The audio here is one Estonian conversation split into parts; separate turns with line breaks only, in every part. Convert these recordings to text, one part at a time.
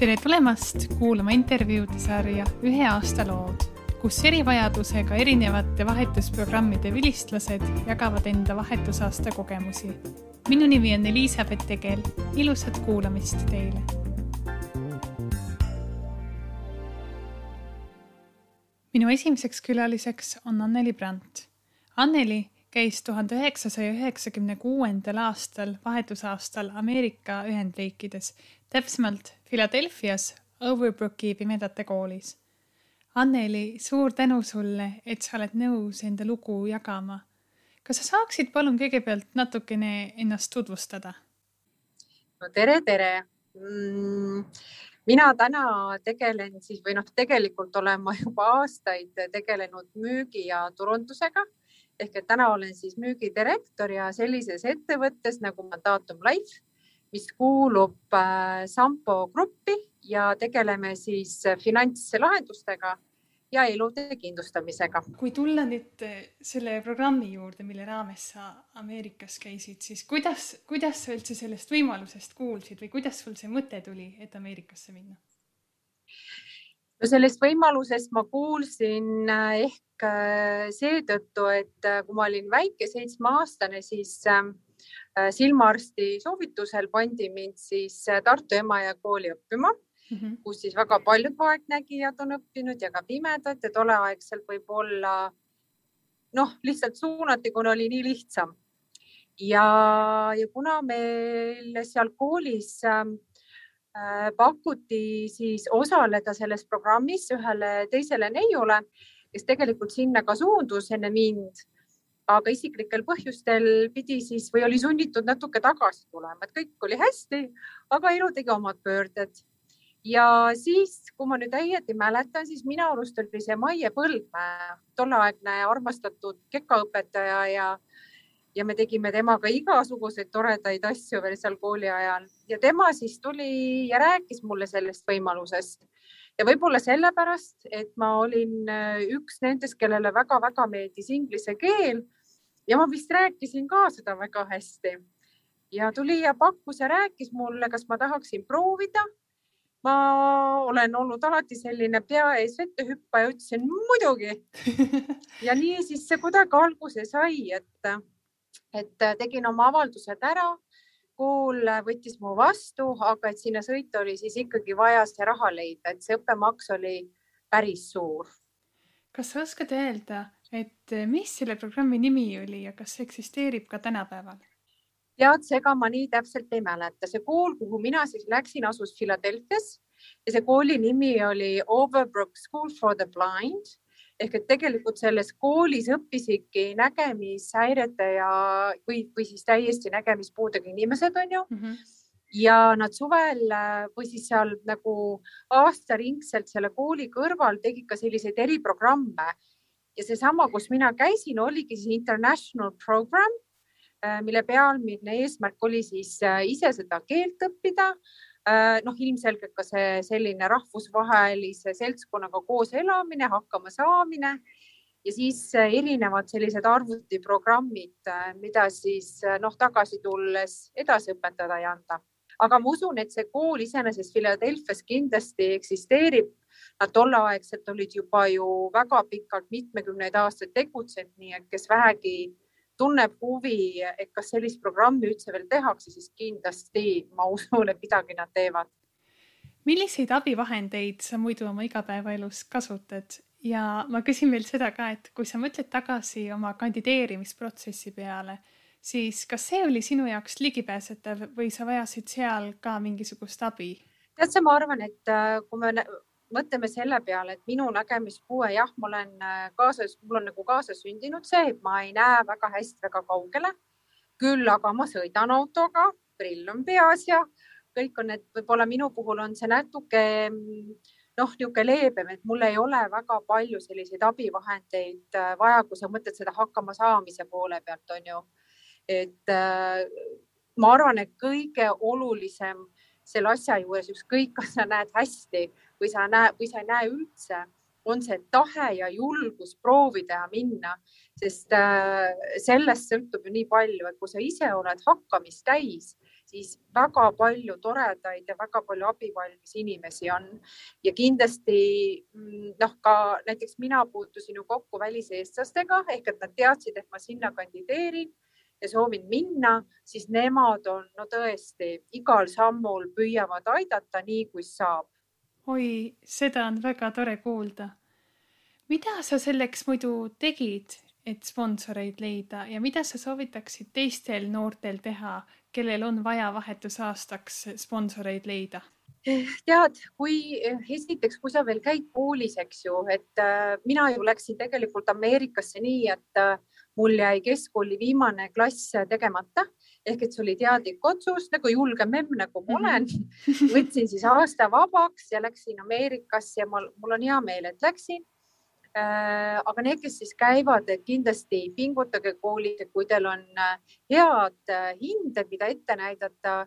tere tulemast kuulama intervjuude sarja Ühe aasta lood, kus erivajadusega erinevate vahetusprogrammide vilistlased jagavad enda vahetusaasta kogemusi. minu nimi on Elizabeth Tegel, ilusat kuulamist teile. minu esimeseks külaliseks on Anneli Brandt. Anneli käis tuhande üheksasaja üheksakümne kuuendal aastal vahetusaastal Ameerika Ühendriikides, täpsemalt Philadelphias Overbrooki pimedate koolis. Anneli, suur tänu sulle, et sa oled nõus enda lugu jagama. kas sa saaksid palun kõigepealt natukene ennast tutvustada?
no tere, tere mm mina täna tegelen siis või noh, tegelikult olen ma juba aastaid tegelenud müügi ja turundusega ehk et täna olen siis müügidirektor ja sellises ettevõttes nagu Mandatum Life, mis kuulub äh, Sampo gruppi ja tegeleme siis finantslahendustega ja elude kindlustamisega.
kui tulla nüüd äh, selle programmi juurde, mille raames sa Ameerikas käisid, siis kuidas, kuidas sa üldse sellest võimalusest kuulsid või kuidas sul see mõte tuli, et Ameerikasse minna?
No sellest võimalusest ma kuulsin äh, ehk äh, seetõttu, et äh, kui ma olin väike, seitsmeaastane, siis silmaarsti soovitusel pandi mind siis Tartu Emajõe kooli õppima mm, -hmm. kus siis väga paljud vaegnägijad on õppinud ja ka pimedad ja tolleaegselt võib-olla noh, lihtsalt suunati, kuna oli nii lihtsam. ja, ja kuna meil seal koolis äh, Äh, pakuti siis osaleda selles programmis ühele teisele neiule, kes tegelikult sinna ka suundus enne mind, aga isiklikel põhjustel pidi siis või oli sunnitud natuke tagasi tulema, et kõik oli hästi, aga elu tegi omad pöörded. ja siis, kui ma nüüd õieti mäletan, siis minu arust oli see Maie Põldmäe, tolleaegne armastatud kekaõpetaja ja ja me tegime temaga igasuguseid toredaid asju veel seal kooli ajal ja tema siis tuli ja rääkis mulle sellest võimalusest ja võib-olla sellepärast, et ma olin äh, üks nendest, kellele väga-väga meeldis inglise keel ja ma vist rääkisin ka seda väga hästi. ja tuli ja pakkus ja rääkis mulle, kas ma tahaksin proovida. ma olen olnud alati selline pea ees vette hüppaja, ütlesin muidugi. ja nii siis see kuidagi alguse sai, et et äh, tegin oma avaldused ära, kool võttis mu vastu, aga et sinna sõita oli siis ikkagi vaja see raha leida, et see õppemaks oli päris suur.
kas sa oskad öelda, et äh, mis selle programmi nimi oli ja kas see eksisteerib ka tänapäeval?
tead, ega ma nii täpselt ei mäleta, see kool, kuhu mina siis läksin, asus Philadelphia's ja see kooli nimi oli Overbrook School for the Blind ehk et tegelikult selles koolis õppisidki nägemishäirete ja, või, või siis täiesti nägemispuudega inimesed, on ju. Mm. -hmm ja nad suvel või siis seal nagu aastaringselt selle kooli kõrval tegid ka selliseid eriprogramme. Ja seesama, kus mina käisin, oligi siis international program, mille peamine eesmärk oli siis ise seda keelt õppida. Äh, noh, ilmselgelt ka see selline rahvusvahelise seltskonnaga koos elamine, hakkama saamine ja siis äh, erinevad sellised arvutiprogrammid, äh, mida siis noh, tagasi tulles edasi õpetada ja anda. aga ma usun, et see kool iseenesest Philadelphia's kindlasti eksisteerib. Nad tolleaegselt olid juba ju väga pikalt, mitmekümneid aastaid tegutsenud, nii et kes vähegi tunneb huvi, et kas sellist programmi üldse veel tehakse, siis kindlasti ma usun, et midagi nad teevad.
milliseid abivahendeid sa muidu oma igapäevaelus kasutad ja ma küsin veel seda ka, et kui sa mõtled tagasi oma kandideerimisprotsessi peale, siis kas see oli sinu jaoks ligipääsetav või sa vajasid seal ka mingisugust abi?
tead sa, ma arvan, et äh, kui me mõtleme selle peale, et minu nägemispuue, jah, ma olen äh, kaasas, mul on nagu kaasasündinud see, et ma ei näe väga hästi väga kaugele. küll aga ma sõidan autoga, prill on peas ja kõik on need, võib-olla minu puhul on see natuke noh, niisugune leebem, et mul ei ole väga palju selliseid abivahendeid äh, vaja, kui sa mõtled seda hakkama saamise poole pealt, on ju. et äh, ma arvan, et kõige olulisem selle asja juures, ükskõik, kas sa näed hästi või sa näe või sa ei näe üldse, on see tahe ja julgus proovida ja minna, sest äh, sellest sõltub ju nii palju, et kui sa ise oled hakkamist täis, siis väga palju toredaid ja väga palju abivalmis inimesi on. Ja kindlasti mm, noh, ka näiteks mina puutusin ju kokku väliseestlastega ehk et nad teadsid, et ma sinna kandideerin ja soovin minna, siis nemad on no tõesti igal sammul püüavad aidata nii, kui saab.
oi, seda on väga tore kuulda. mida sa selleks muidu tegid, et sponsoreid leida ja mida sa soovitaksid teistel noortel teha, kellel on vaja vahetusaastaks sponsoreid leida?
tead, kui esiteks, kui sa veel käid koolis, eks ju, et äh, mina ju läksin tegelikult Ameerikasse nii, et äh, mul jäi keskkooli viimane klass tegemata ehk et see oli teadlik otsus nagu julge memm, nagu ma olen mm. -hmm. võtsin siis aasta vabaks ja läksin Ameerikasse ja mul, mul on hea meel, et läksin aga need, kes siis käivad, et kindlasti pingutage koolis, et kui teil on äh, head äh, hinded, mida ette näidata,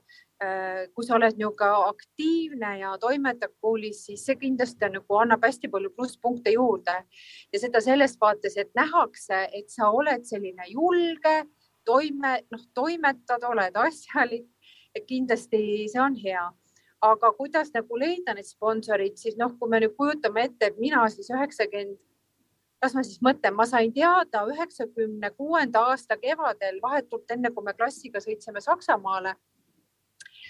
kui sa oled niisugune aktiivne ja toimetad koolis, siis see kindlasti nagu annab hästi palju plusspunkte juurde. Ja seda sellest vaates, et nähakse, et sa oled selline julge, toime, noh, toimetad, oled asjalik, et kindlasti see on hea. Aga kuidas nagu leida need sponsorid, siis noh, kui me nüüd kujutame ette, et mina siis üheksakümmend las ma siis mõtlen, ma sain teada üheksakümne kuuenda aasta kevadel, vahetult enne kui me klassiga sõitsime Saksamaale.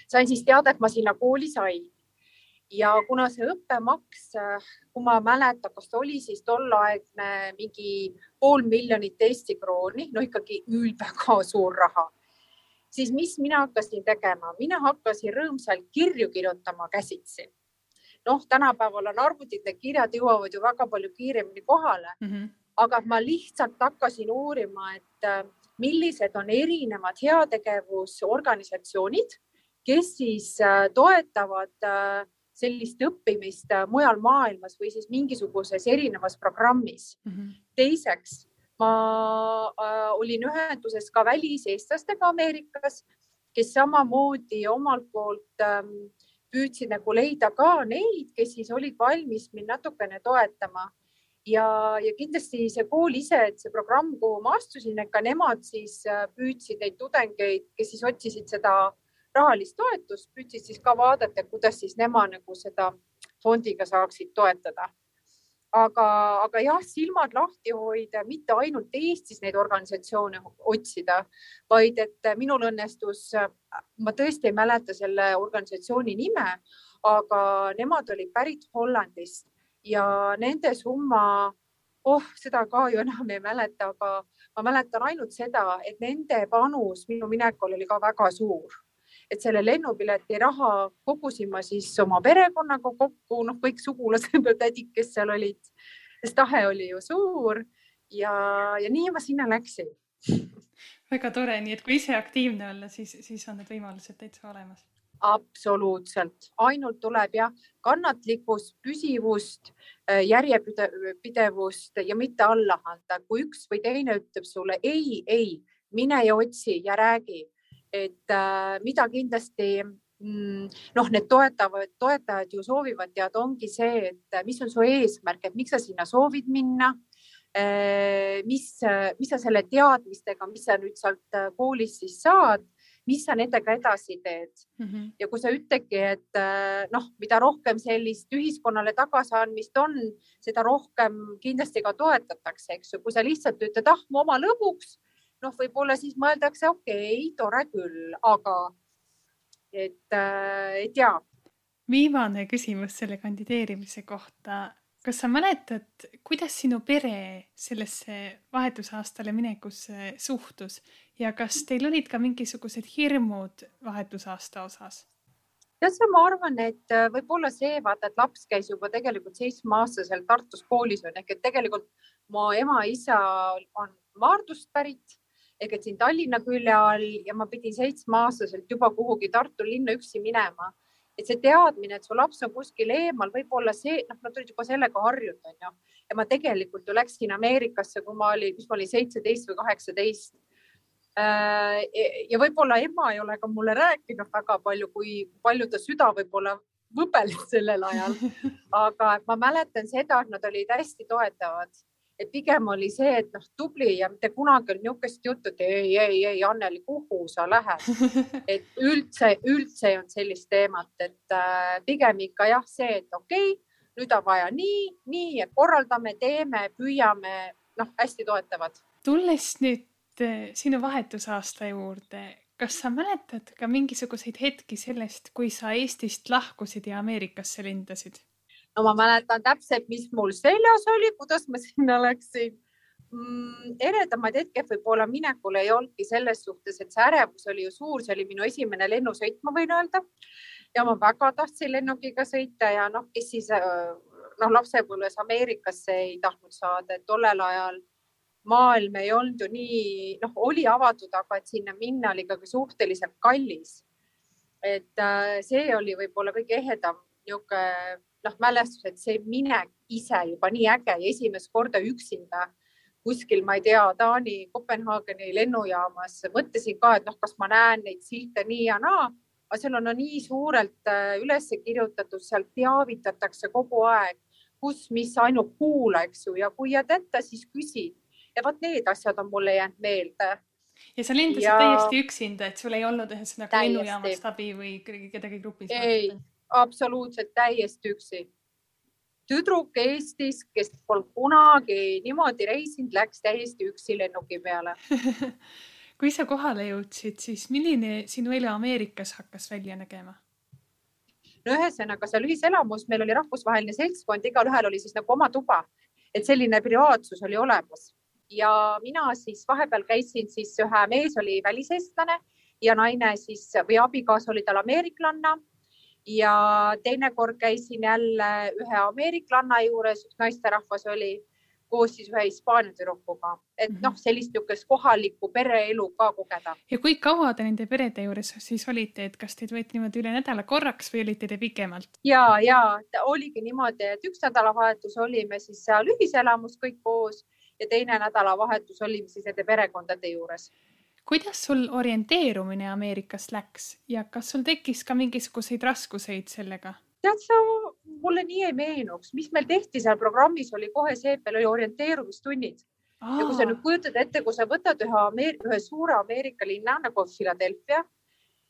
sain siis teada, et ma sinna kooli sain ja kuna see õppemaks, kui ma mäletan, kas ta oli siis tolleaegne mingi pool miljonit Eesti krooni, no ikkagi väga suur raha, siis mis mina hakkasin tegema, mina hakkasin rõõmsalt kirju kirjutama käsitsi noh, tänapäeval on arvutid, need kirjad jõuavad ju väga palju kiiremini kohale mm. -hmm. aga ma lihtsalt hakkasin uurima, et äh, millised on erinevad heategevusorganisatsioonid, kes siis äh, toetavad äh, sellist õppimist mujal maailmas või siis mingisuguses erinevas programmis mm. -hmm. teiseks, ma olin ühenduses ka väliseestlastega Ameerikas, kes samamoodi omalt poolt ähm, püüdsin nagu leida ka neid, kes siis olid valmis mind natukene toetama. ja, ja kindlasti see kool ise, et see programm, kuhu ma astusin, et ka nemad siis äh, püüdsid neid tudengeid, kes siis otsisid seda rahalist toetust, püüdsid siis ka vaadata, kuidas siis nemad nagu seda fondiga saaksid toetada aga, aga jah, silmad lahti hoida, mitte ainult Eestis neid organisatsioone otsida, vaid et minul õnnestus, ma tõesti ei mäleta selle organisatsiooni nime, aga nemad olid pärit Hollandist ja nende summa, oh, seda ka ju enam ei mäleta, aga ma mäletan ainult seda, et nende panus minu minekul oli ka väga suur. Et selle lennupileti raha kogusin ma siis oma perekonnaga kokku, noh, kõik sugulased ja tädid, kes seal olid, sest tahe oli ju suur ja, ja nii ma sinna läksin
väga tore, nii et kui ise aktiivne olla, siis, siis on need võimalused täitsa olemas
absoluutselt, ainult tuleb jah, kannatlikkust, püsivust, äh, järjepidevust ja mitte alla anda. kui üks või teine ütleb sulle ei, ei, mine ja otsi ja räägi, et äh, mida kindlasti mm, noh, need toetavad, toetajad ju soovivad teada, ongi see, et mis on su eesmärk, et miks sa sinna soovid minna äh,. Mis, mis sa selle teadmistega, mis sa nüüd sealt äh, koolist siis saad, mis sa nendega edasi teed mm. -hmm. ja kui sa ütledki, et äh, noh, mida rohkem sellist ühiskonnale tagasiandmist on, seda rohkem kindlasti ka toetatakse, eks ju, kui sa lihtsalt ütled, ah, ma oma lõbuks noh, võib-olla siis mõeldakse, okei okay,, tore küll, aga et, äh, et ja.
viimane küsimus selle kandideerimise kohta. Kas sa mäletad, kuidas sinu pere sellesse vahetusaastale minekusse suhtus ja kas teil olid ka mingisugused hirmud vahetusaasta osas?
tead ma arvan, et äh, võib-olla see, vaata, et laps käis juba tegelikult seitsmeaastaselt Tartus koolis on ehk et tegelikult mu ema-isa on Maardust pärit ehk et siin Tallinna külje all ja ma pidin seitsmeaastaselt juba kuhugi Tartu linna üksi minema. Et see teadmine, et su laps on kuskil eemal, võib-olla see, noh, nad olid juba sellega harjunud, onju. ja ma tegelikult ju läksin Ameerikasse, kui ma olin, mis ma olin seitseteist või kaheksateist äh, ja võib-olla ema ei ole ka mulle rääkinud väga palju, kui palju ta süda võib-olla võbeles sellel ajal. aga ma mäletan seda, et nad olid hästi toetavad et pigem oli see, et noh, tubli ja mitte kunagi niisugust juttu, et ei, ei, ei, Anneli, kuhu sa lähed. et üldse, üldse ei olnud sellist teemat, et äh, pigem ikka jah, see, et okei okay,, nüüd on vaja nii, nii, et korraldame, teeme, püüame, noh, hästi toetavad.
tulles nüüd äh, sinu vahetusaasta juurde, kas sa mäletad ka mingisuguseid hetki sellest, kui sa Eestist lahkusid ja Ameerikasse lendasid?
No ma mäletan täpselt, mis mul seljas oli, kuidas ma sinna läksin mm,. eredamaid hetke võib-olla minekul ei olnudki selles suhtes, et see ärevus oli ju suur, see oli minu esimene lennusõit, ma võin öelda. ja ma väga tahtsin lennukiga sõita ja noh, kes siis noh, lapsepõlves Ameerikasse ei tahtnud saada, et tollel ajal maailm ei olnud ju nii, noh, oli avatud, aga et sinna minna oli ikkagi suhteliselt kallis. et äh, see oli võib-olla kõige ehedam niisugune noh, mälestused, see minek ise juba nii äge ja esimest korda üksinda kuskil, ma ei tea, Taani Kopenhaageni lennujaamas mõtlesin ka, et noh, kas ma näen neid silte nii ja naa, aga seal on no, nii suurelt äh, üles kirjutatud, seal teavitatakse kogu aeg, kus, mis ainult kuula, eks ju, ja kui jääd ette, siis küsid ja vot need asjad on mulle jäänud meelde.
Ja sa lendasid ja... täiesti üksinda, et sul ei olnud ühesõnaga lennujaamast abi või kedagi grupis?
ei, absoluutselt täiesti üksi. tüdruk Eestis, kes polnud kunagi niimoodi reisinud, läks täiesti üksi lennuki peale
kui sa kohale jõudsid, siis milline sinu elu Ameerikas hakkas välja nägema?
no ühesõnaga seal ühiselamus meil oli rahvusvaheline seltskond, igalühel oli siis nagu oma tuba, et selline privaatsus oli olemas ja mina siis vahepeal käisin siis ühe mees oli väliseestlane ja naine siis või abikaasa oli tal ameeriklanna ja teinekord käisin jälle ühe ameeriklanna juures, üks naisterahvas oli koos siis ühe Hispaania tüdrukuga, et noh, mhm. sellist niisugust kohalikku pereelu ka kogeda.
ja kui kaua te nende perede juures siis olite, et kas teid võeti niimoodi üle nädala korraks või olite te pikemalt?
ja, ja oligi niimoodi, et üks nädalavahetus olime siis seal ühiselamus kõik koos ja teine nädalavahetus olime siis nende perekondade juures
kuidas sul orienteerumine Ameerikas läks ja kas sul tekkis ka mingisuguseid raskuseid sellega?
tead sa, mulle nii ei meenuks, mis meil tehti seal programmis, oli kohe see, et meil oli orienteerumistunnid. ja kui sa nüüd kujutad ette, kui sa võtad ühe, Ameer ühe suure Ameerika linna nagu Philadelphia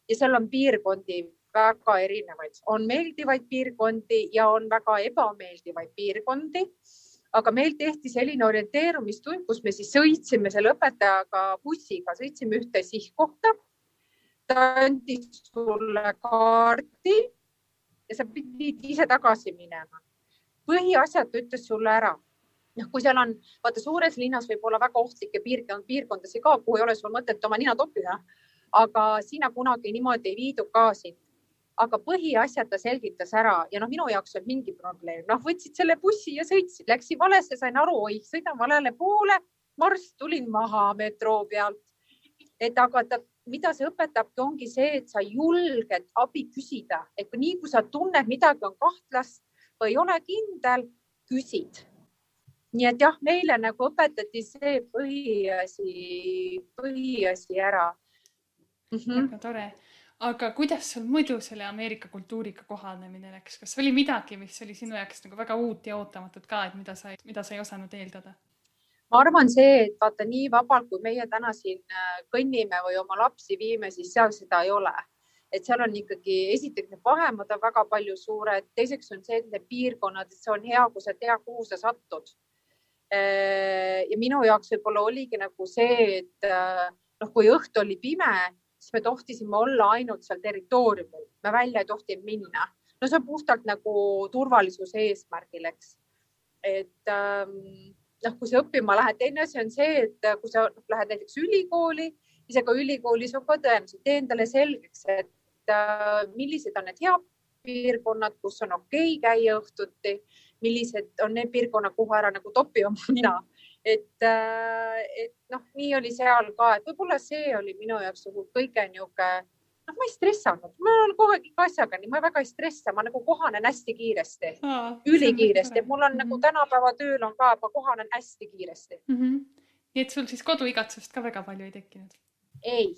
ja seal on piirkondi väga erinevaid, on meeldivaid piirkondi ja on väga ebameeldivaid piirkondi aga meil tehti selline orienteerumistund, kus me siis sõitsime selle õpetajaga bussiga, sõitsime ühte sihtkohta. ta andis sulle kaardi ja sa pidid ise tagasi minema. põhiasjad ta ütles sulle ära. noh, kui seal on, vaata suures linnas võib olla väga ohtlikke piirkond, piirkondasid ka, kuhu ei ole sul mõtet oma nina toppida. aga sina kunagi niimoodi ei viidu ka sind aga põhiasjad ta selgitas ära ja noh, minu jaoks ei olnud mingi probleem, noh, võtsid selle bussi ja sõitsid, läksin valesse, sain aru, oi, sõidan valele poole, marss, tulin maha metroo pealt. et aga ta, mida see õpetabki, ongi see, et sa julged abi küsida, et nii kui sa tunned, midagi on kahtlast või ei ole kindel, küsid. nii et jah, meile nagu õpetati see põhiasi, põhiasi ära
mm. -hmm. väga tore aga kuidas sul muidu selle Ameerika kultuuriga kohanemine läks, kas oli midagi, mis oli sinu jaoks nagu väga uut ja ootamatut ka, et mida sa, mida sa ei osanud eeldada?
ma arvan, see, et vaata nii vabalt, kui meie täna siin äh, kõnnime või oma lapsi viime, siis seal seda ei ole. et seal on ikkagi, esiteks need vahemaad on väga palju suured, teiseks on see, et need piirkonnad, et see on hea, kui sa tead, kuhu sa satud. Äh, ja minu jaoks võib-olla oligi nagu see, et äh, noh, kui õhtu oli pime siis me tohtisime olla ainult seal territooriumil, me välja ei tohtinud minna. no see on puhtalt nagu turvalisuse eesmärgil, eks. et ähm, noh, kui sa õppima lähed, teine asi on see, et kui sa lähed näiteks ülikooli, siis ega ülikoolis on ka tõenäoliselt tee endale selgeks, et äh, millised on need head piirkonnad, kus on okei okay käia õhtuti, millised on need piirkonnad, kuhu ära nagu topi oma nina et, äh, et noh, nii oli seal ka, et võib-olla see oli minu jaoks nagu kõige niisugune, noh, ma ei stressanud, ma olen kogu aeg iga asjaga nii, ma väga ei stressa, ma nagu kohanen hästi kiiresti, ülikiiresti, et mul on mm -hmm. nagu mhm. tänapäeva tööl on ka, ma kohanen hästi kiiresti
mm. -hmm. nii et sul siis koduigatsust ka väga palju ei tekkinud?
ei,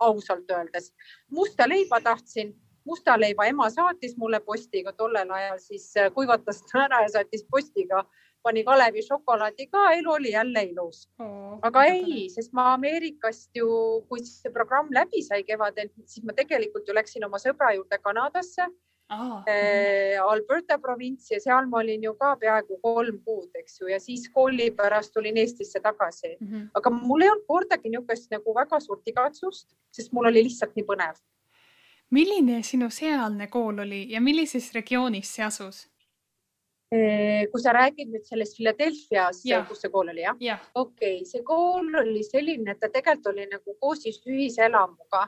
ausalt öeldes, musta leiba tahtsin musta leiva ema saatis mulle postiga tollel ajal, siis kuivatas ta ära ja saatis postiga pani Kalevi šokolaadi ka, elu oli jälle ilus oh,. aga ei, sest ma Ameerikast ju, kui see programm läbi sai kevadel, siis ma tegelikult ju läksin oma sõbra juurde Kanadasse Ah, eh, Alberta provints ja seal ma olin ju ka peaaegu kolm kuud, eks ju, ja siis kooli pärast tulin Eestisse tagasi mm. -hmm. aga mul ei olnud kordagi niisugust nagu väga suurt igatsust, sest mul oli lihtsalt nii põnev.
milline sinu sealne kool oli ja millises regioonis see asus?
Eh, kui sa räägid nüüd sellest Philadelphia's, kus see kool oli, jah
ja.?
okei okay,, see kool oli selline, et ta tegelikult oli nagu koostis ühiselamuga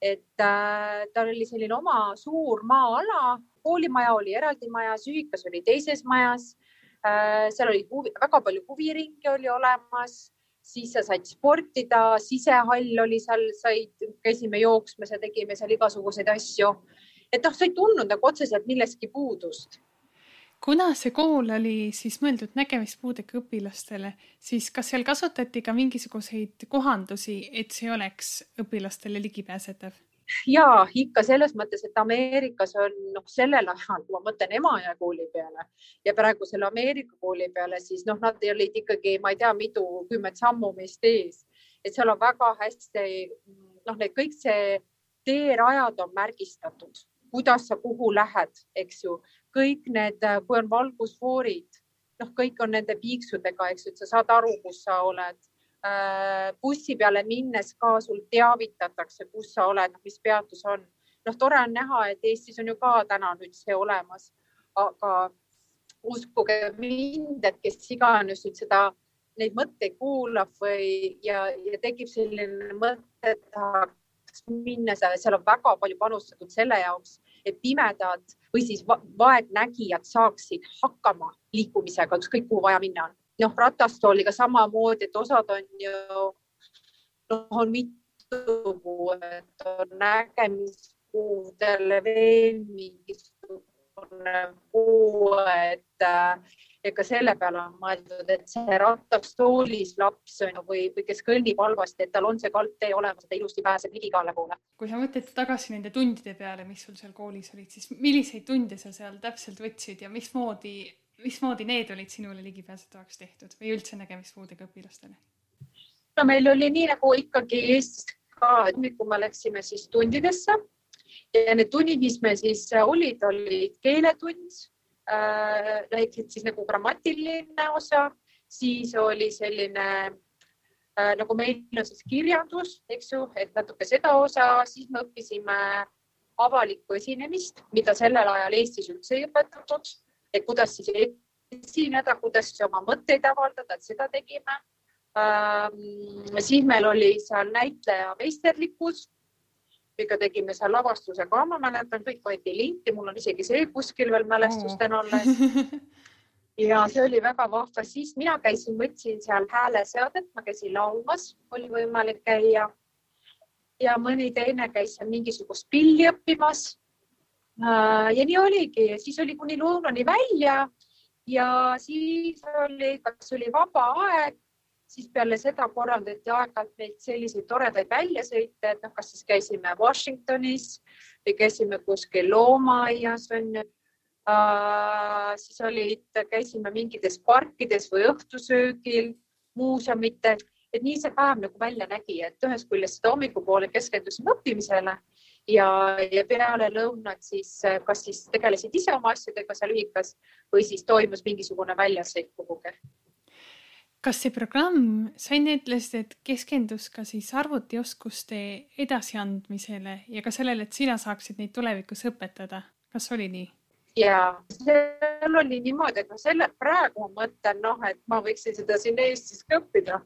et äh, tal oli selline oma suur maa-ala, koolimaja oli eraldi majas, ühikas oli teises majas äh,. seal oli huvi, väga palju huviringe oli olemas, siis sa said sportida, sisehall oli seal, said, käisime jooksmas ja tegime seal igasuguseid asju. et noh, sa ei tundnud nagu otseselt millestki puudust
kuna see kool oli siis mõeldud nägemispuudega õpilastele, siis kas seal kasutati ka mingisuguseid kohandusi, et see oleks õpilastele ligipääsetav?
ja ikka selles mõttes, et Ameerikas on noh, sellel ajal, kui ma mõtlen Emajõe kooli peale ja praegu selle Ameerika kooli peale, siis noh, nad olid ikkagi, ma ei tea, mitukümmend sammu meist ees, et seal on väga hästi noh, need kõik see teerajad on märgistatud, kuidas sa kuhu lähed, eks ju kõik need, äh, kui on valgusfoorid, noh, kõik on nende piiksudega, eks ju, et sa saad aru, kus sa oled. Äh, bussi peale minnes ka sul teavitatakse, kus sa oled, mis peatus on. noh, tore on näha, et Eestis on ju ka täna nüüd see olemas, aga uskuge mind, et kes iganes nüüd seda, neid mõtteid kuulab või, ja, ja tekib selline mõte, et tahaks minna seal, on väga palju panustatud selle jaoks, et pimedad või siis vaegnägijad saaksid hakkama liikumisega, ükskõik kuhu vaja minna on. noh, ratastooliga samamoodi, et osad on ju, noh, on mitu puuet, on nägemispuudele veel mingisugune puu, et äh, ega selle peale on mõeldud, et see ratastoolis laps on ju või, või kes kõnnib halvasti, et tal on see kaldtee olemas, ta ilusti pääseb ligi igale poole.
kui sa mõtled tagasi nende tundide peale, mis sul seal koolis olid, siis milliseid tunde sa seal täpselt võtsid ja mismoodi, mismoodi need olid sinule ligipääsetavaks tehtud või üldse nägemispuudega õpilastele?
no meil oli nii nagu ikkagi Eestis ka, et nüüd, kui me läksime siis tundidesse ja need tunnid, mis meil siis olid, olid keeletund äh, läksid siis nagu grammatiline osa, siis oli selline äh, nagu meil on siis kirjandus, eks ju, et natuke seda osa, siis me õppisime avalikku esinemist, mida sellel ajal Eestis üldse ei õpetatud, et kuidas siis esineda, kuidas oma mõtteid avaldada, et seda tegime ähm,. siis meil oli seal näitleja meisterlikkus ikka tegime seal lavastuse ka, ma mäletan, kõik võeti linti, mul on isegi see kuskil veel mälestustena alles ja see oli väga vahva, siis mina käisin, võtsin seal hääleseadet, ma käisin laulmas, oli võimalik käia. ja mõni teine käis seal mingisugust pilli õppimas. Äh, ja nii oligi, siis oli kuni lõunani välja. Ja siis oli, kas oli vaba aeg siis peale seda korraldati aeg-ajalt meil selliseid toredaid väljasõite, et noh, kas siis käisime Washingtonis või käisime kuskil loomaaias onju uh,. siis olid, käisime mingites parkides või õhtusöögil, muuseumitel, et nii see päev nagu välja nägi, et ühest küljest seda hommikupoole keskendusime õppimisele ja, ja peale lõunat siis kas siis tegelesid ise oma asjadega seal ühikas või siis toimus mingisugune väljasõit kuhugi
kas see programm, sa enne ütlesid, et keskendus ka siis arvutioskuste edasiandmisele ja ka sellele, et sina saaksid neid tulevikus õpetada, kas oli nii?
ja seal oli niimoodi, et noh, selle praegu ma mõtlen noh, et ma võiksin seda siin Eestis ka õppida.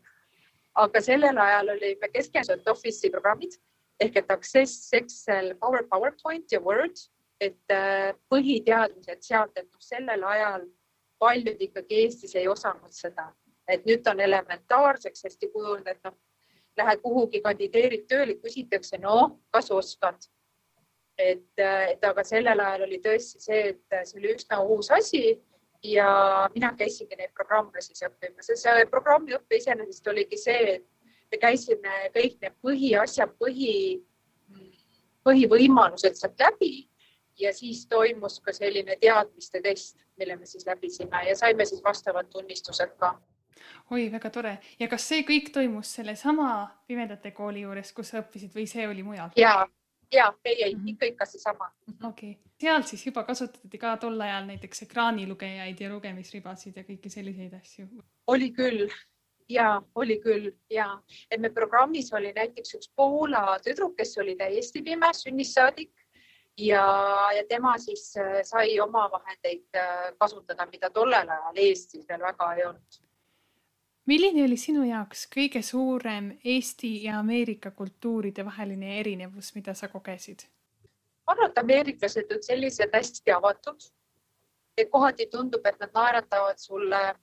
aga sellel ajal oli, me keskendusime Office'i programmid ehk et Access, Excel, Power, PowerPoint ja Word, et äh, põhiteadmised sealt, et noh, sellel ajal paljud ikkagi Eestis ei osanud seda et nüüd on elementaarseks hästi kujunenud, et noh, lähed kuhugi, kandideerid tööle, küsitakse, noh, kas oskad. et, et aga sellel ajal oli tõesti see, et see oli üsna uus asi ja mina käisingi neid programme siis õppimas ja see programmiõpe iseenesest oligi see, et me käisime kõik need põhiasjad, põhi, põhivõimalused sealt läbi ja siis toimus ka selline teadmiste test, mille me siis läbisime ja saime siis vastavad tunnistused ka.
Oi, väga tore ja kas see kõik toimus sellesama Pimedate Kooli juures, kus sa õppisid või see oli mujal?
ja, ja ei, ei mm -hmm. ikka, ikka seesama.
okei okay., seal siis juba kasutati ka tol ajal näiteks ekraanilugejaid ja lugemisribasid ja kõiki selliseid asju?
oli küll ja oli küll ja, et me programmis oli näiteks üks Poola tüdruk, kes oli täiesti pime sünnist saadik ja, ja tema siis äh, sai omavahendeid äh, kasutada, mida tollel ajal Eestis veel väga ei olnud.
Milline oli sinu jaoks kõige suurem Eesti ja Ameerika kultuuride vaheline erinevus, mida sa kogesid?
ma arvan, et ameeriklased on sellised hästi avatud. et kohati tundub, et nad naeratavad sulle,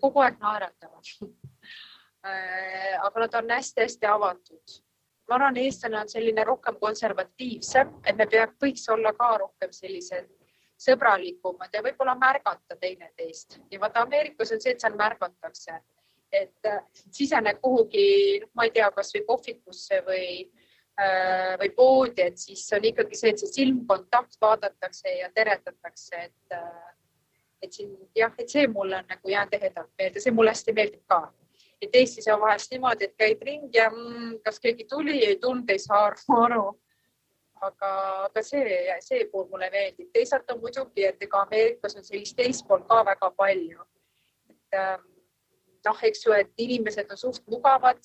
kogu aeg naeratavad äh, aga nad on hästi-hästi avatud ma arvan, eestlane on selline rohkem konservatiivsem, et me peaks, võiks olla ka rohkem sellised sõbralikumad ja võib-olla märgata teineteist ja vaata Ameerikas on see, et seal märgatakse, et sisened kuhugi, noh, ma ei tea, kasvõi kohvikusse või äh, või poodi, et siis on ikkagi see, et see silmkontakt vaadatakse ja teretatakse, et äh, et siin jah, et see mulle on nagu jäänud ehedalt meelde, see mulle hästi meeldib ka et Eestis on vahest niimoodi, et käid ringi ja mm, kas keegi tuli, ei tulnud, ei saa aru. aga, aga see, see pool mulle meeldib. teisalt on muidugi, et ega Ameerikas on sellist teist poolt ka väga palju. et ähm, noh, eks ju, et inimesed on suht mugavad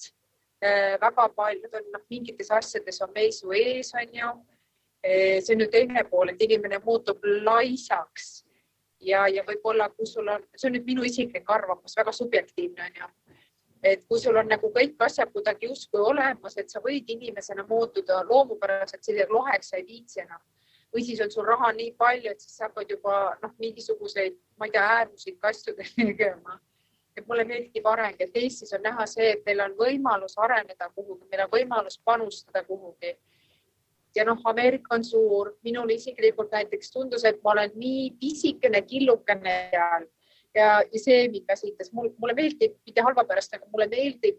äh,. väga paljud on noh, mingites asjades on meis ju ees, on ju. Äh, see on ju teine pool, et inimene muutub laisaks ja, ja võib-olla, kui sul on, see on nüüd minu isiklik arvamus, väga subjektiivne on ju et kui sul on nagu kõik asjad kuidagi justkui olemas, et sa võid inimesena muutuda loomupäraselt selliseks loheks, sa ei viitsi enam või siis on sul raha nii palju, et siis sa hakkad juba noh, mingisuguseid, ma ei tea, äärmuslikke asju tegema. Et mulle meeldib areng, et Eestis on näha see, et meil on võimalus areneda kuhugi, meil on võimalus panustada kuhugi. ja noh, Ameerika on suur, minul isiklikult näiteks tundus, et ma olen nii pisikene killukene seal. Ja, ja see mind väsitas, mulle meeldib, mitte halva pärast, aga mulle meeldib,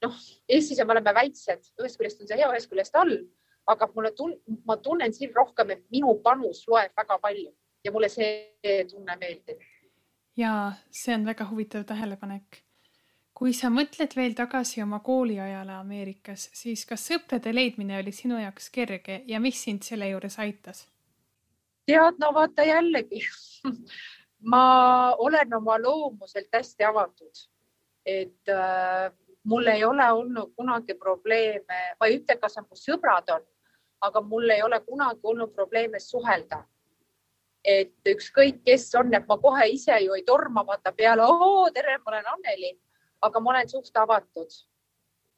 noh, Eestis me oleme väiksed, ühest küljest on see hea, ühest küljest halb, aga mulle tun-, ma tunnen siin rohkem, et minu panus loeb väga palju. Ja mulle see tunne meeldib.
Ja see on väga huvitav tähelepanek. kui sa mõtled veel tagasi oma kooliajale Ameerikas, siis kas sõprade leidmine oli sinu jaoks kerge ja mis sind selle juures aitas?
tead, no vaata jällegi ma olen oma loomuselt hästi avatud, et äh, mul ei ole olnud kunagi probleeme, ma ei ütle, kas mu sõbrad on, aga mul ei ole kunagi olnud probleeme suhelda. Et ükskõik, kes on, et ma kohe ise ju ei torma vaata peale, oo tere, ma olen Anneli, aga ma olen suht avatud.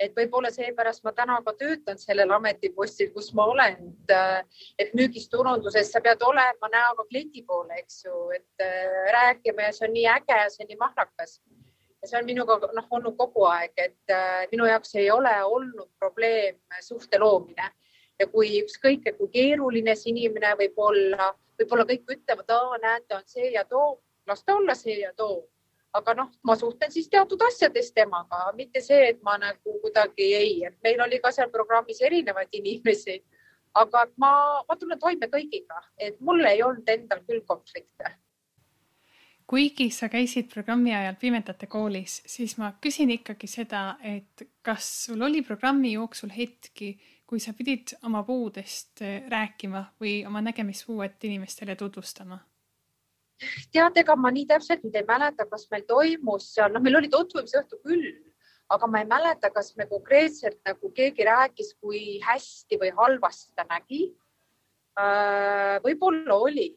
Et võib-olla seepärast ma täna ka töötan sellel ametipostil, kus ma olen, et müügis, turunduses sa pead olema näoga kliendi poole, eks ju, et äh, rääkima ja see on nii äge ja see on nii mahrakas. ja see on minuga noh, olnud kogu aeg, et äh, minu jaoks ei ole olnud probleem suhte loomine. Ja kui ükskõik, kui keeruline see inimene võib olla, võib-olla kõik ütlevad, näete, on see ja too, las ta olla see ja too aga noh, ma suhtlen siis teatud asjades temaga, mitte see, et ma nagu kuidagi ei, et meil oli ka seal programmis erinevaid inimesi, aga ma, ma tulen toime kõigiga, et mul ei olnud endal küll konflikte.
kuigi sa käisid programmi ajal Pimedate koolis, siis ma küsin ikkagi seda, et kas sul oli programmi jooksul hetki, kui sa pidid oma puudest rääkima või oma nägemispuuet inimestele tutvustama
tead, ega ma nii täpselt nüüd ei mäleta, kas meil toimus seal, noh, meil oli tutvumisõhtu küll, aga ma ei mäleta, kas me konkreetselt nagu keegi rääkis, kui hästi või halvasti ta nägi. Äh, võib-olla oli.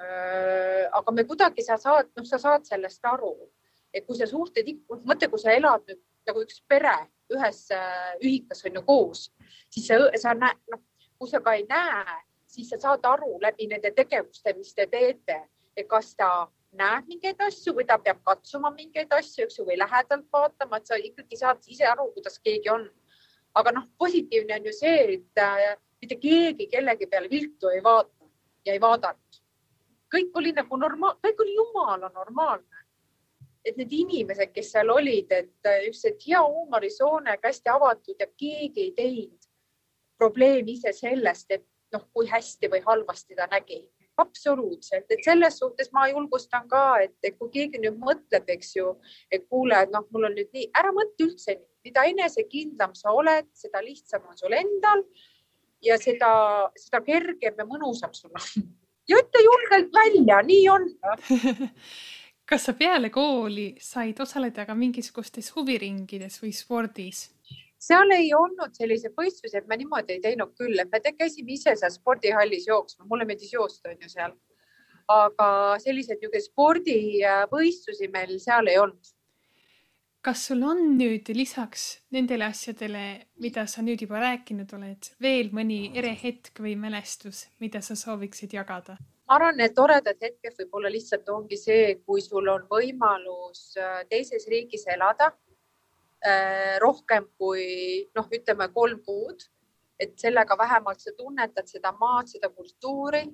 Äh, aga me kuidagi, sa saad, noh, sa saad sellest aru, et kui sa suhted, mõtle, kui sa elad nüüd nagu üks pere ühes äh, ühikas on ju koos, siis sa, sa näed, noh, kui sa ka ei näe siis sa saad aru läbi nende tegevuste, mis te teete, et kas ta näeb mingeid asju või ta peab katsuma mingeid asju, eks ju, või lähedalt vaatama, et sa ikkagi saad ise aru, kuidas keegi on. aga noh, positiivne on ju see, et äh, mitte keegi kellegi peale viltu ei vaata ja ei vaadanud. kõik oli nagu normaal, kõik oli jumala normaalne. Et need inimesed, kes seal olid, et äh, just, et hea huumorisoone, hästi avatud ja keegi ei teinud probleemi ise sellest, et noh, kui hästi või halvasti ta nägi. Absoluutselt, et selles suhtes ma julgustan ka, et kui keegi nüüd mõtleb, eks ju, et kuule, et noh, mul on nüüd nii, ära mõtle üldse mida enesekindlam sa oled, seda lihtsam on sul endal ja seda, seda kergem ja mõnusam sul on. ja ütle julgelt välja, nii on
kas sa peale kooli said osaleda ka mingisugustes huviringides või spordis?
seal ei olnud selliseid võistlusi, et me niimoodi ei teinud küll, et me käisime ise seal spordihallis jooksma, mulle meeldis joosta on ju seal. aga selliseid niisuguseid spordivõistlusi meil seal ei olnud.
kas sul on nüüd lisaks nendele asjadele, mida sa nüüd juba rääkinud oled, veel mõni ere hetk või mälestus, mida sa sooviksid jagada?
Ma arvan, et toredad hetked võib-olla lihtsalt ongi see, kui sul on võimalus äh, teises riigis elada Äh, rohkem kui noh, ütleme kolm kuud, et sellega vähemalt sa tunnetad seda maad, seda kultuuri.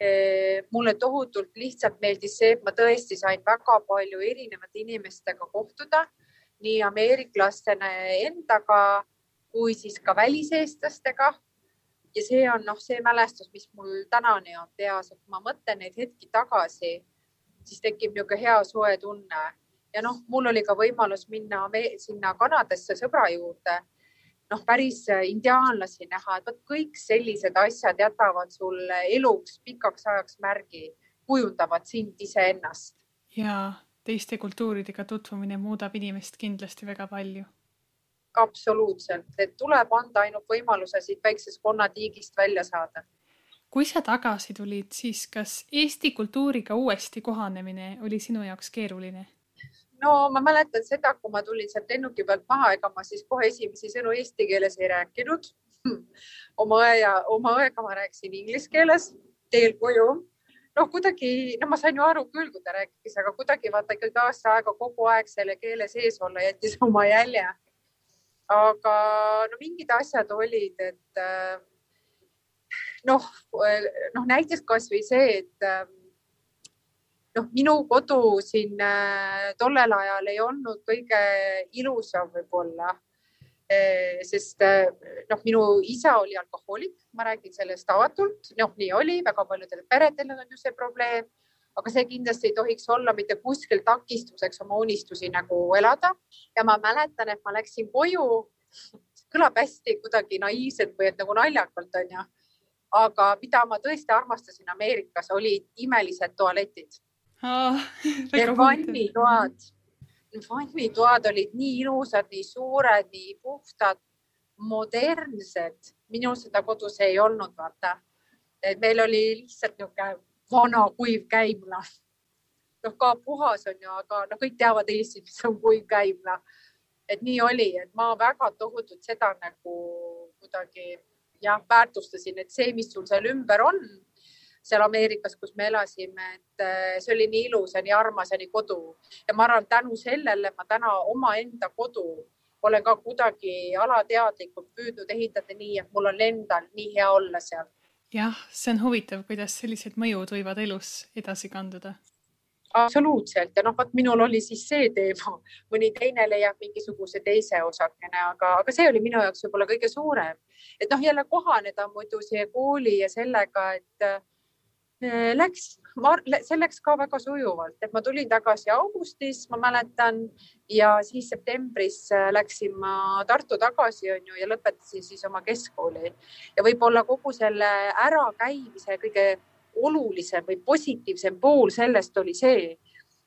Äh, mulle tohutult lihtsalt meeldis see, et ma tõesti sain väga palju erinevate inimestega kohtuda, nii ameeriklastena endaga kui siis ka väliseestlastega. Ja see on noh, see mälestus, mis mul tänani on peas, et kui ma mõtlen neid hetki tagasi, siis tekib niisugune hea soe tunne ja noh, mul oli ka võimalus minna sinna Kanadasse sõbra juurde, noh, päris äh, indiaanlasi näha, et vot kõik sellised asjad jätavad sulle eluks pikaks ajaks märgi, kujundavad sind iseennast.
ja teiste kultuuridega tutvumine muudab inimest kindlasti väga palju.
Absoluutselt, et tuleb anda ainult võimaluse siit väiksest konnatiigist välja saada
kui sa tagasi tulid, siis kas Eesti kultuuriga uuesti kohanemine oli sinu jaoks keeruline?
no ma mäletan seda, kui ma tulin sealt lennuki pealt maha, ega ma siis kohe esimesi sõnu eesti keeles ei rääkinud. oma õe ja oma õega ma rääkisin inglise keeles teel koju. noh, kuidagi, no ma sain ju aru küll, kui ta rääkis, aga kuidagi vaata ikkagi aasta aega kogu aeg selle keele sees olla jättis oma jälje. Aga no mingid asjad olid, et noh, noh näiteks kasvõi see, et noh, minu kodu siin äh, tollel ajal ei olnud kõige ilusam võib-olla äh,. sest äh, noh, minu isa oli alkohoolik, ma räägin sellest avatult, noh, nii oli, väga paljudel peredel on ju see probleem, aga see kindlasti ei tohiks olla mitte kuskil takistuseks oma unistusi nagu elada. ja ma mäletan, et ma läksin koju, kõlab hästi kuidagi naiivselt või et nagu naljakalt onju aga mida ma tõesti armastasin Ameerikas, olid imelised tualetid
oh,.
vannitoad, vannitoad olid nii ilusad, nii suured, nii puhtad, modernsed. minul seda kodus ei olnud, vaata. et meil oli lihtsalt niisugune vana kuiv käimla. noh, ka puhas on ju, aga no kõik teavad Eestis, mis on kuiv käimla. et nii oli, et ma väga tohutult seda nagu kuidagi jah, väärtustasin, et see, mis sul seal ümber on seal Ameerikas, kus me elasime, et äh, see oli nii ilus ja nii armas ja nii kodu ja ma arvan, tänu sellele ma täna omaenda kodu olen ka kuidagi alateadlikult püüdnud ehitada nii, et mul on endal nii hea olla seal.
Jah, see on huvitav, kuidas sellised mõjud võivad elus edasi kanduda.
Absoluutselt. Ja noh, vot minul oli siis see teema, mõni teine leiab mingisuguse teise osakene, aga, aga see oli minu jaoks võib-olla kõige suurem, et noh, jälle kohaneda muidu siia kooli ja sellega, et Äh, läks, see läks ka väga sujuvalt, et ma tulin tagasi augustis, ma mäletan, ja siis septembris äh, läksin ma Tartu tagasi, on ju, ja lõpetasin siis oma keskkooli. Ja võib-olla kogu selle ärakäimise kõige olulisem või positiivsem pool sellest oli see,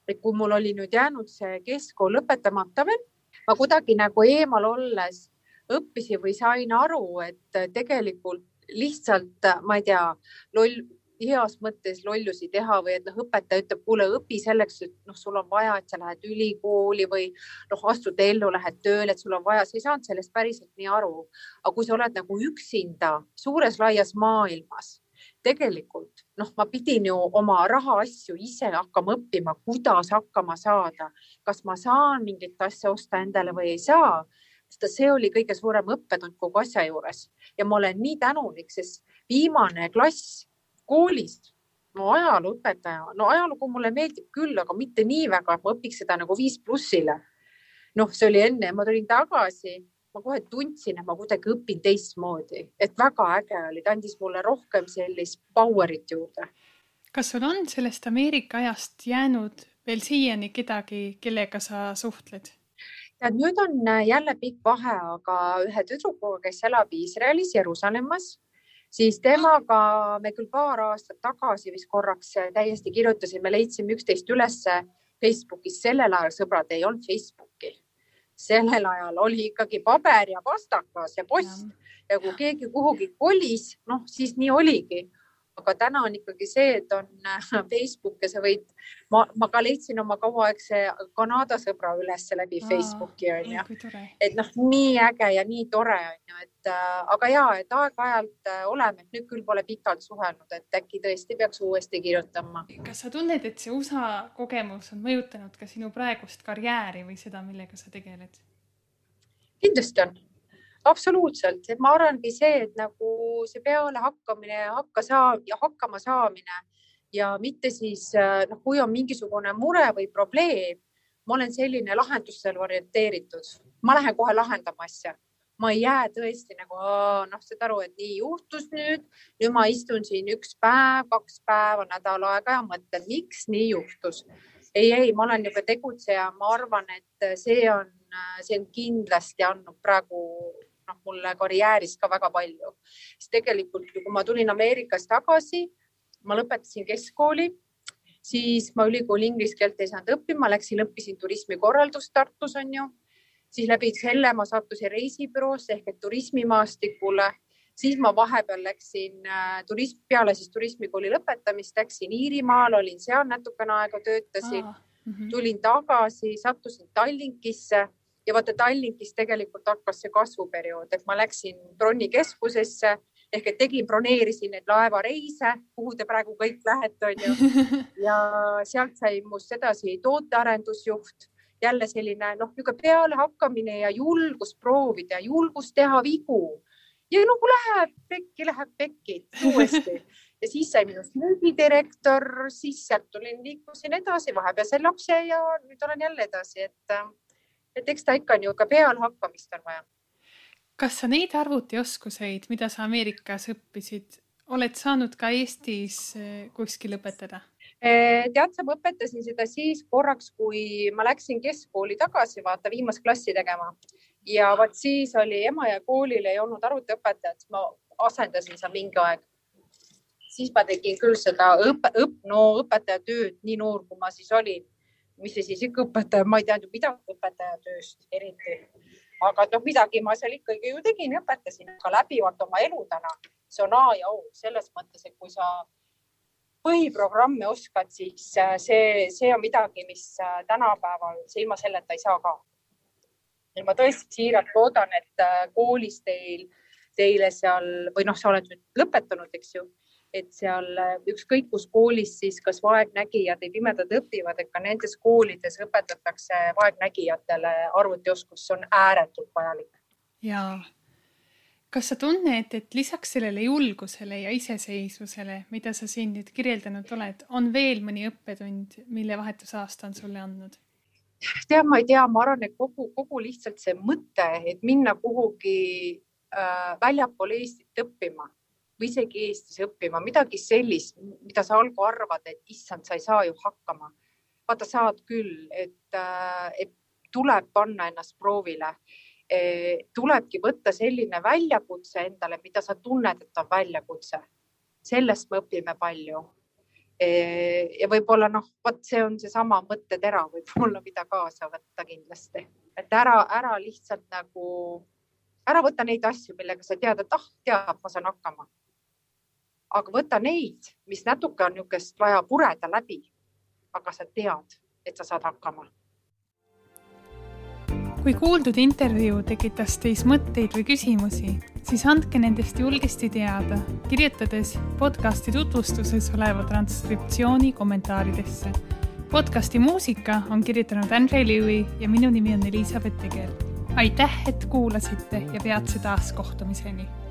et kui mul oli nüüd jäänud see keskkool lõpetamata veel, ma kuidagi nagu eemal olles õppisin või sain aru, et tegelikult lihtsalt, ma ei tea, loll heas mõttes lollusi teha või et noh, õpetaja ütleb, kuule, õpi selleks, et noh, sul on vaja, et sa lähed ülikooli või noh, astud ellu, lähed tööle, et sul on vaja, sa ei saanud sellest päriselt nii aru. aga kui sa oled nagu üksinda suures laias maailmas, tegelikult noh, ma pidin ju oma rahaasju ise hakkama õppima, kuidas hakkama saada, kas ma saan mingit asja osta endale või ei saa? Sest see oli kõige suurem õppetund kogu asja juures. Ja ma olen nii tänulik, sest viimane klass koolist, no ajalooõpetaja, no ajalugu mulle meeldib küll, aga mitte nii väga, et ma õpiks seda nagu viis plussile. noh, see oli enne, ma tulin tagasi ma kohe tundsin, et ma kuidagi õpin teistmoodi, et väga äge oli, ta andis mulle rohkem sellist power'it juurde.
kas sul on sellest Ameerika ajast jäänud veel siiani kedagi, kellega sa suhtled?
tead, nüüd on jälle pikk vahe, aga ühe tüdrukuga, kes elab Iisraelis, Jeruusalemmas, siis temaga me küll paar aastat tagasi vist korraks täiesti kirjutasime, leidsime üksteist ülesse Facebookis, sellel ajal sõbrad ei olnud Facebooki. Sellel ajal oli ikkagi paber ja pastakas ja post. Ja, ja kui keegi kuhugi kolis, noh siis nii oligi. Aga täna on ikkagi see, et on äh, Facebook ja sa võid, ma, ma ka leidsin oma kauaaegse Kanada sõbra üles läbi Facebooki onju. et noh, nii äge ja nii tore onju, et äh, aga ja, et aeg-ajalt äh, oleme, nüüd küll pole pikalt suhelnud, et äkki tõesti peaks uuesti kirjutama.
kas sa tunned, et see USA kogemus on mõjutanud ka sinu praegust karjääri või seda, millega sa tegeled?
kindlasti on absoluutselt, et ma arvangi see, et nagu see pealehakkamine hakka saa- ja hakkama saamine ja mitte siis noh, kui on mingisugune mure või probleem, ma olen selline lahendustele orienteeritud, ma lähen kohe lahendama asja. Ma ei jää tõesti nagu noh, saad aru, et nii juhtus nüüd, nüüd ma istun siin üks päev, kaks päeva, nädal aega ja mõtlen, miks nii juhtus. ei, ei, ma olen niisugune tegutseja, ma arvan, et see on, see on kindlasti andnud praegu noh, mulle karjääris ka väga palju, sest tegelikult kui ma tulin Ameerikast tagasi, ma lõpetasin keskkooli, siis ma ülikooli inglise keelt ei saanud õppima, läksin, õppisin turismikorraldust Tartus on ju, siis läbi selle ma sattusin reisibüroosse ehk et turismimaastikule, siis ma vahepeal läksin äh, turism, peale siis turismikooli lõpetamist läksin Iirimaale, olin seal natukene aega, töötasin. Ah,, mm -hmm. tulin tagasi, sattusin Tallinkisse ja vaata Tallinkis tegelikult hakkas see kasvuperiood, et ma läksin Bronni keskusesse ehk et tegin, broneerisin neid laevareise, kuhu te praegu kõik lähete, onju. ja sealt sai must edasi tootearendusjuht, jälle selline noh, niisugune pealehakkamine ja julgus proovida, julgus teha vigu. ja no kui läheb pekki, läheb pekki uuesti ja siis sai minust müügidirektor, siis sealt tulin, liikusin edasi, vahepeal sain lapse ja nüüd olen jälle edasi, et et eks ta ikka niisugune pealehakkamist on vaja.
kas sa neid arvutioskuseid, mida sa Ameerikas õppisid, oled saanud ka Eestis eh, kuskil õpetada?
Eh, tead sa, ma õpetasin seda siis korraks, kui ma läksin keskkooli tagasi, vaata viimast klassi tegema ja vot siis oli Emajõe koolil ei olnud arvutiõpetajat, ma asendasin seal mingi aeg. siis ma tegin küll seda õppe, õpp, no õpetaja tööd, nii noor kui ma siis olin mis see siis ikka õpetaja, ma ei teadnud midagi õpetaja tööst eriti. aga noh, midagi ma seal ikkagi ju tegin, õpetasin ka läbivalt oma elu täna. see on A ja O selles mõttes, et kui sa põhiprogramme oskad, siis äh, see, see on midagi, mis äh, tänapäeval, ilma selleta ei saa ka. ja ma tõesti siiralt loodan, et äh, koolis teil, teile seal või noh, sa oled nüüd lõpetanud, eks ju et seal äh, ükskõik kus koolis siis kas vaegnägijad või pimedad õpivad, et ka nendes koolides õpetatakse vaegnägijatele arvutioskus, see on ääretult vajalik.
ja kas sa tunned, et lisaks sellele julgusele ja iseseisvusele, mida sa siin nüüd kirjeldanud oled, on veel mõni õppetund, mille vahetusaasta on sulle andnud?
tead, ma ei tea, ma arvan, et kogu, kogu lihtsalt see mõte, et minna kuhugi äh, väljapoole Eestit õppima või isegi Eestis õppima, midagi sellist, mida sa algul arvad, et issand, sa ei saa ju hakkama. vaata, saad küll, et, äh, et tuleb panna ennast proovile. E, tulebki võtta selline väljakutse endale, mida sa tunned, et on väljakutse. sellest me õpime palju. E, ja võib-olla noh, vot see on seesama mõttetera võib-olla, mida kaasa võtta kindlasti, et ära, ära lihtsalt nagu ära võta neid asju, millega sa tead, et ah, tead, ma saan hakkama aga võta neid, mis natuke on niisugust vaja pureda läbi. aga sa tead, et sa saad hakkama.
kui kuuldud intervjuu tekitas teis mõtteid või küsimusi, siis andke nendest julgesti teada, kirjutades podcasti tutvustuses oleva transkriptsiooni kommentaaridesse. podcasti muusika on kirjutanud Andre Lewy ja minu nimi on Elizabeth Tegel. aitäh, et kuulasite ja peatse taas kohtumiseni